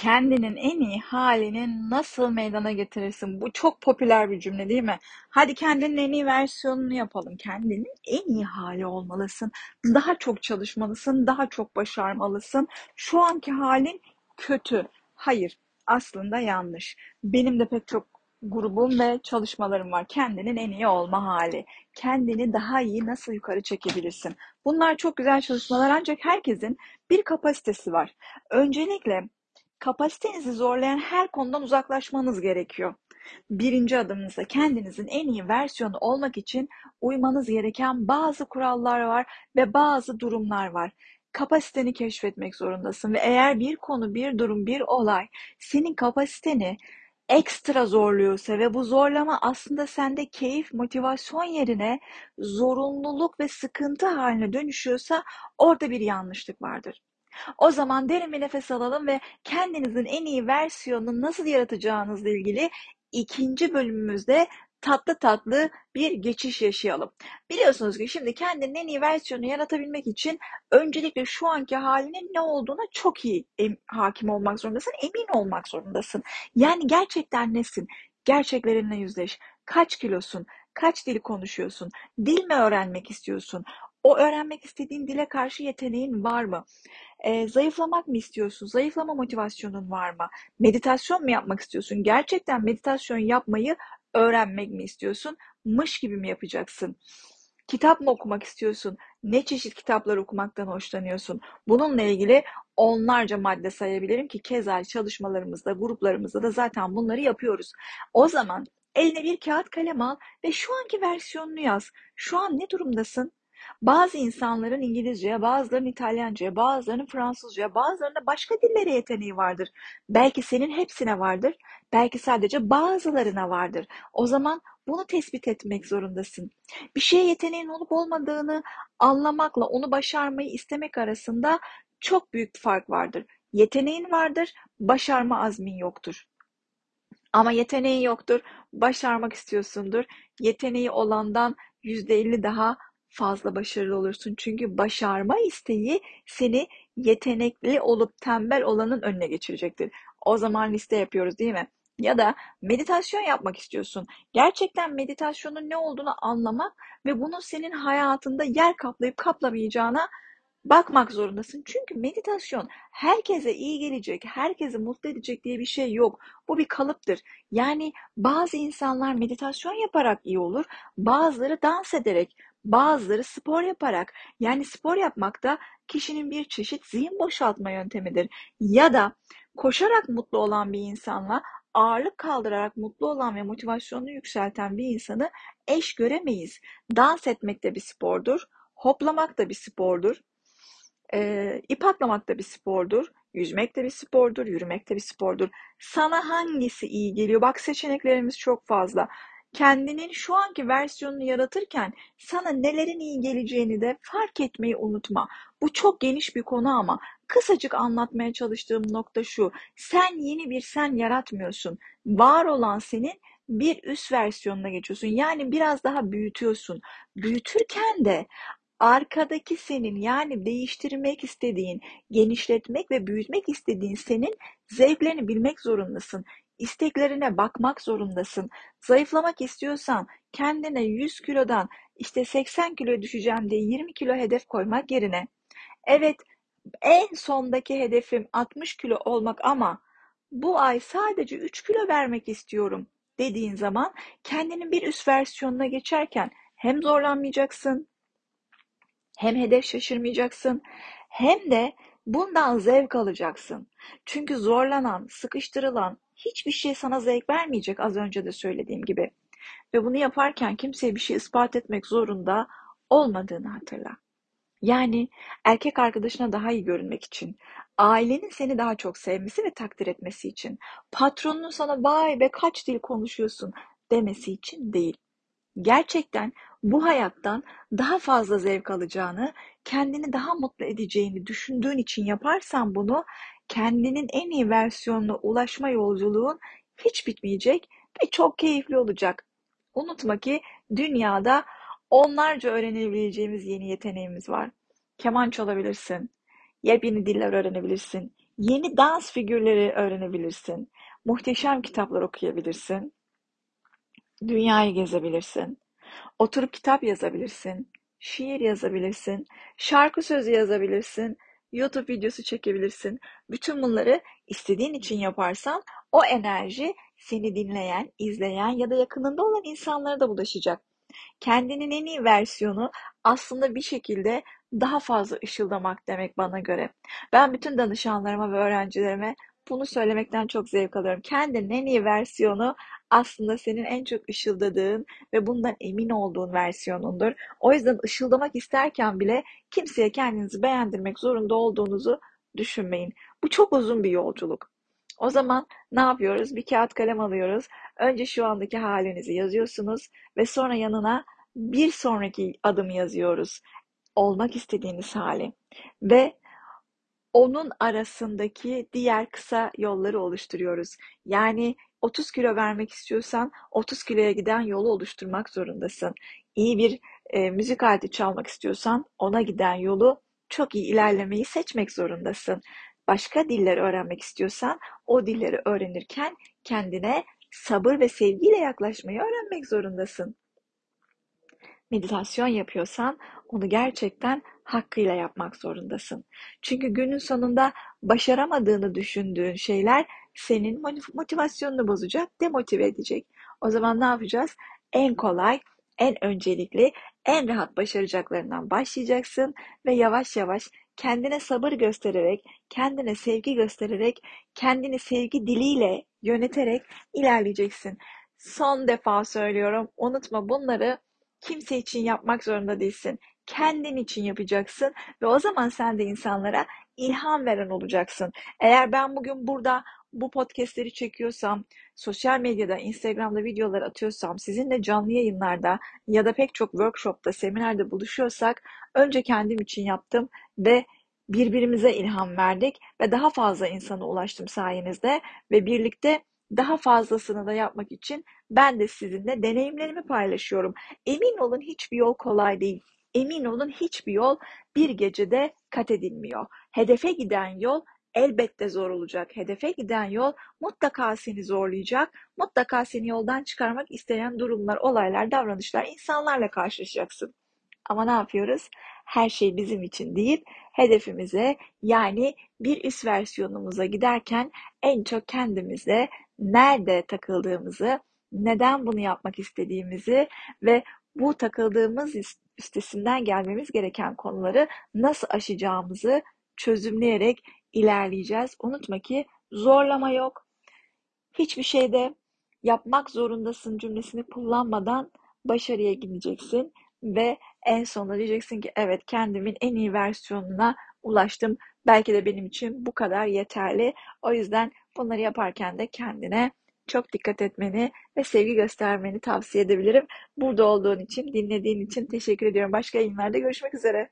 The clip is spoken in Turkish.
Kendinin en iyi halini nasıl meydana getirirsin? Bu çok popüler bir cümle değil mi? Hadi kendinin en iyi versiyonunu yapalım. Kendinin en iyi hali olmalısın. Daha çok çalışmalısın, daha çok başarmalısın. Şu anki halin kötü. Hayır, aslında yanlış. Benim de pek çok grubum ve çalışmalarım var. Kendinin en iyi olma hali. Kendini daha iyi nasıl yukarı çekebilirsin? Bunlar çok güzel çalışmalar ancak herkesin bir kapasitesi var. Öncelikle kapasitenizi zorlayan her konudan uzaklaşmanız gerekiyor. Birinci adımınızda kendinizin en iyi versiyonu olmak için uymanız gereken bazı kurallar var ve bazı durumlar var. Kapasiteni keşfetmek zorundasın ve eğer bir konu, bir durum, bir olay senin kapasiteni ekstra zorluyorsa ve bu zorlama aslında sende keyif, motivasyon yerine zorunluluk ve sıkıntı haline dönüşüyorsa orada bir yanlışlık vardır. O zaman derin bir nefes alalım ve kendinizin en iyi versiyonunu nasıl yaratacağınızla ilgili ikinci bölümümüzde tatlı tatlı bir geçiş yaşayalım. Biliyorsunuz ki şimdi kendinin en iyi versiyonu yaratabilmek için öncelikle şu anki halinin ne olduğuna çok iyi hakim olmak zorundasın, emin olmak zorundasın. Yani gerçekten nesin? Gerçeklerinle yüzleş. Kaç kilosun? Kaç dil konuşuyorsun? Dil mi öğrenmek istiyorsun? O öğrenmek istediğin dile karşı yeteneğin var mı? Ee, zayıflamak mı istiyorsun? Zayıflama motivasyonun var mı? Meditasyon mu yapmak istiyorsun? Gerçekten meditasyon yapmayı öğrenmek mi istiyorsun? Mış gibi mi yapacaksın? Kitap mı okumak istiyorsun? Ne çeşit kitaplar okumaktan hoşlanıyorsun? Bununla ilgili onlarca madde sayabilirim ki keza çalışmalarımızda, gruplarımızda da zaten bunları yapıyoruz. O zaman eline bir kağıt kalem al ve şu anki versiyonunu yaz. Şu an ne durumdasın? Bazı insanların İngilizce, bazılarının İtalyanca, bazılarının Fransızca, bazılarında başka dillere yeteneği vardır. Belki senin hepsine vardır, belki sadece bazılarına vardır. O zaman bunu tespit etmek zorundasın. Bir şeye yeteneğin olup olmadığını anlamakla onu başarmayı istemek arasında çok büyük fark vardır. Yeteneğin vardır, başarma azmin yoktur. Ama yeteneğin yoktur, başarmak istiyorsundur. Yeteneği olandan %50 daha fazla başarılı olursun. Çünkü başarma isteği seni yetenekli olup tembel olanın önüne geçirecektir. O zaman liste yapıyoruz değil mi? Ya da meditasyon yapmak istiyorsun. Gerçekten meditasyonun ne olduğunu anlamak ve bunun senin hayatında yer kaplayıp kaplamayacağına bakmak zorundasın. Çünkü meditasyon herkese iyi gelecek, herkesi mutlu edecek diye bir şey yok. Bu bir kalıptır. Yani bazı insanlar meditasyon yaparak iyi olur, bazıları dans ederek, bazıları spor yaparak. Yani spor yapmak da kişinin bir çeşit zihin boşaltma yöntemidir. Ya da koşarak mutlu olan bir insanla ağırlık kaldırarak mutlu olan ve motivasyonunu yükselten bir insanı eş göremeyiz. Dans etmek de bir spordur. Hoplamak da bir spordur. E, ip atlamak da bir spordur. Yüzmek de bir spordur. Yürümek de bir spordur. Sana hangisi iyi geliyor? Bak seçeneklerimiz çok fazla kendinin şu anki versiyonunu yaratırken sana nelerin iyi geleceğini de fark etmeyi unutma. Bu çok geniş bir konu ama kısacık anlatmaya çalıştığım nokta şu. Sen yeni bir sen yaratmıyorsun. Var olan senin bir üst versiyonuna geçiyorsun. Yani biraz daha büyütüyorsun. Büyütürken de arkadaki senin yani değiştirmek istediğin, genişletmek ve büyütmek istediğin senin zevklerini bilmek zorundasın isteklerine bakmak zorundasın. Zayıflamak istiyorsan kendine 100 kilodan işte 80 kilo düşeceğim diye 20 kilo hedef koymak yerine evet en sondaki hedefim 60 kilo olmak ama bu ay sadece 3 kilo vermek istiyorum dediğin zaman kendinin bir üst versiyonuna geçerken hem zorlanmayacaksın hem hedef şaşırmayacaksın hem de bundan zevk alacaksın. Çünkü zorlanan, sıkıştırılan, hiçbir şey sana zevk vermeyecek az önce de söylediğim gibi. Ve bunu yaparken kimseye bir şey ispat etmek zorunda olmadığını hatırla. Yani erkek arkadaşına daha iyi görünmek için, ailenin seni daha çok sevmesi ve takdir etmesi için, patronun sana vay be kaç dil konuşuyorsun demesi için değil. Gerçekten bu hayattan daha fazla zevk alacağını, kendini daha mutlu edeceğini düşündüğün için yaparsan bunu kendinin en iyi versiyonuna ulaşma yolculuğun hiç bitmeyecek ve çok keyifli olacak. Unutma ki dünyada onlarca öğrenebileceğimiz yeni yeteneğimiz var. Keman çalabilirsin, yepyeni diller öğrenebilirsin, Yeni dans figürleri öğrenebilirsin. Muhteşem kitaplar okuyabilirsin. Dünyayı gezebilirsin. Oturup kitap yazabilirsin. Şiir yazabilirsin. Şarkı sözü yazabilirsin. YouTube videosu çekebilirsin. Bütün bunları istediğin için yaparsan o enerji seni dinleyen, izleyen ya da yakınında olan insanlara da bulaşacak. Kendinin en iyi versiyonu aslında bir şekilde daha fazla ışıldamak demek bana göre. Ben bütün danışanlarıma ve öğrencilerime bunu söylemekten çok zevk alıyorum. Kendinin en iyi versiyonu aslında senin en çok ışıldadığın ve bundan emin olduğun versiyonundur. O yüzden ışıldamak isterken bile kimseye kendinizi beğendirmek zorunda olduğunuzu düşünmeyin. Bu çok uzun bir yolculuk. O zaman ne yapıyoruz? Bir kağıt kalem alıyoruz. Önce şu andaki halinizi yazıyorsunuz ve sonra yanına bir sonraki adımı yazıyoruz. Olmak istediğiniz hali. Ve onun arasındaki diğer kısa yolları oluşturuyoruz. Yani 30 kilo vermek istiyorsan 30 kiloya giden yolu oluşturmak zorundasın. İyi bir e, müzik aleti çalmak istiyorsan ona giden yolu çok iyi ilerlemeyi seçmek zorundasın. Başka diller öğrenmek istiyorsan o dilleri öğrenirken kendine sabır ve sevgiyle yaklaşmayı öğrenmek zorundasın. Meditasyon yapıyorsan onu gerçekten hakkıyla yapmak zorundasın. Çünkü günün sonunda başaramadığını düşündüğün şeyler senin motivasyonunu bozacak, demotive edecek. O zaman ne yapacağız? En kolay, en öncelikli, en rahat başaracaklarından başlayacaksın ve yavaş yavaş kendine sabır göstererek, kendine sevgi göstererek, kendini sevgi diliyle yöneterek ilerleyeceksin. Son defa söylüyorum, unutma bunları kimse için yapmak zorunda değilsin. Kendin için yapacaksın ve o zaman sen de insanlara ilham veren olacaksın. Eğer ben bugün burada bu podcastleri çekiyorsam, sosyal medyada, Instagram'da videolar atıyorsam, sizinle canlı yayınlarda ya da pek çok workshopta, seminerde buluşuyorsak önce kendim için yaptım ve birbirimize ilham verdik ve daha fazla insana ulaştım sayenizde ve birlikte daha fazlasını da yapmak için ben de sizinle deneyimlerimi paylaşıyorum. Emin olun hiçbir yol kolay değil. Emin olun hiçbir yol bir gecede kat edilmiyor. Hedefe giden yol elbette zor olacak. Hedefe giden yol mutlaka seni zorlayacak. Mutlaka seni yoldan çıkarmak isteyen durumlar, olaylar, davranışlar, insanlarla karşılaşacaksın. Ama ne yapıyoruz? Her şey bizim için deyip hedefimize yani bir üst versiyonumuza giderken en çok kendimize nerede takıldığımızı, neden bunu yapmak istediğimizi ve bu takıldığımız üstesinden gelmemiz gereken konuları nasıl aşacağımızı çözümleyerek ilerleyeceğiz. Unutma ki zorlama yok. Hiçbir şeyde yapmak zorundasın cümlesini kullanmadan başarıya gideceksin ve en sonunda diyeceksin ki evet kendimin en iyi versiyonuna ulaştım. Belki de benim için bu kadar yeterli. O yüzden bunları yaparken de kendine çok dikkat etmeni ve sevgi göstermeni tavsiye edebilirim. Burada olduğun için, dinlediğin için teşekkür ediyorum. Başka yayınlarda görüşmek üzere.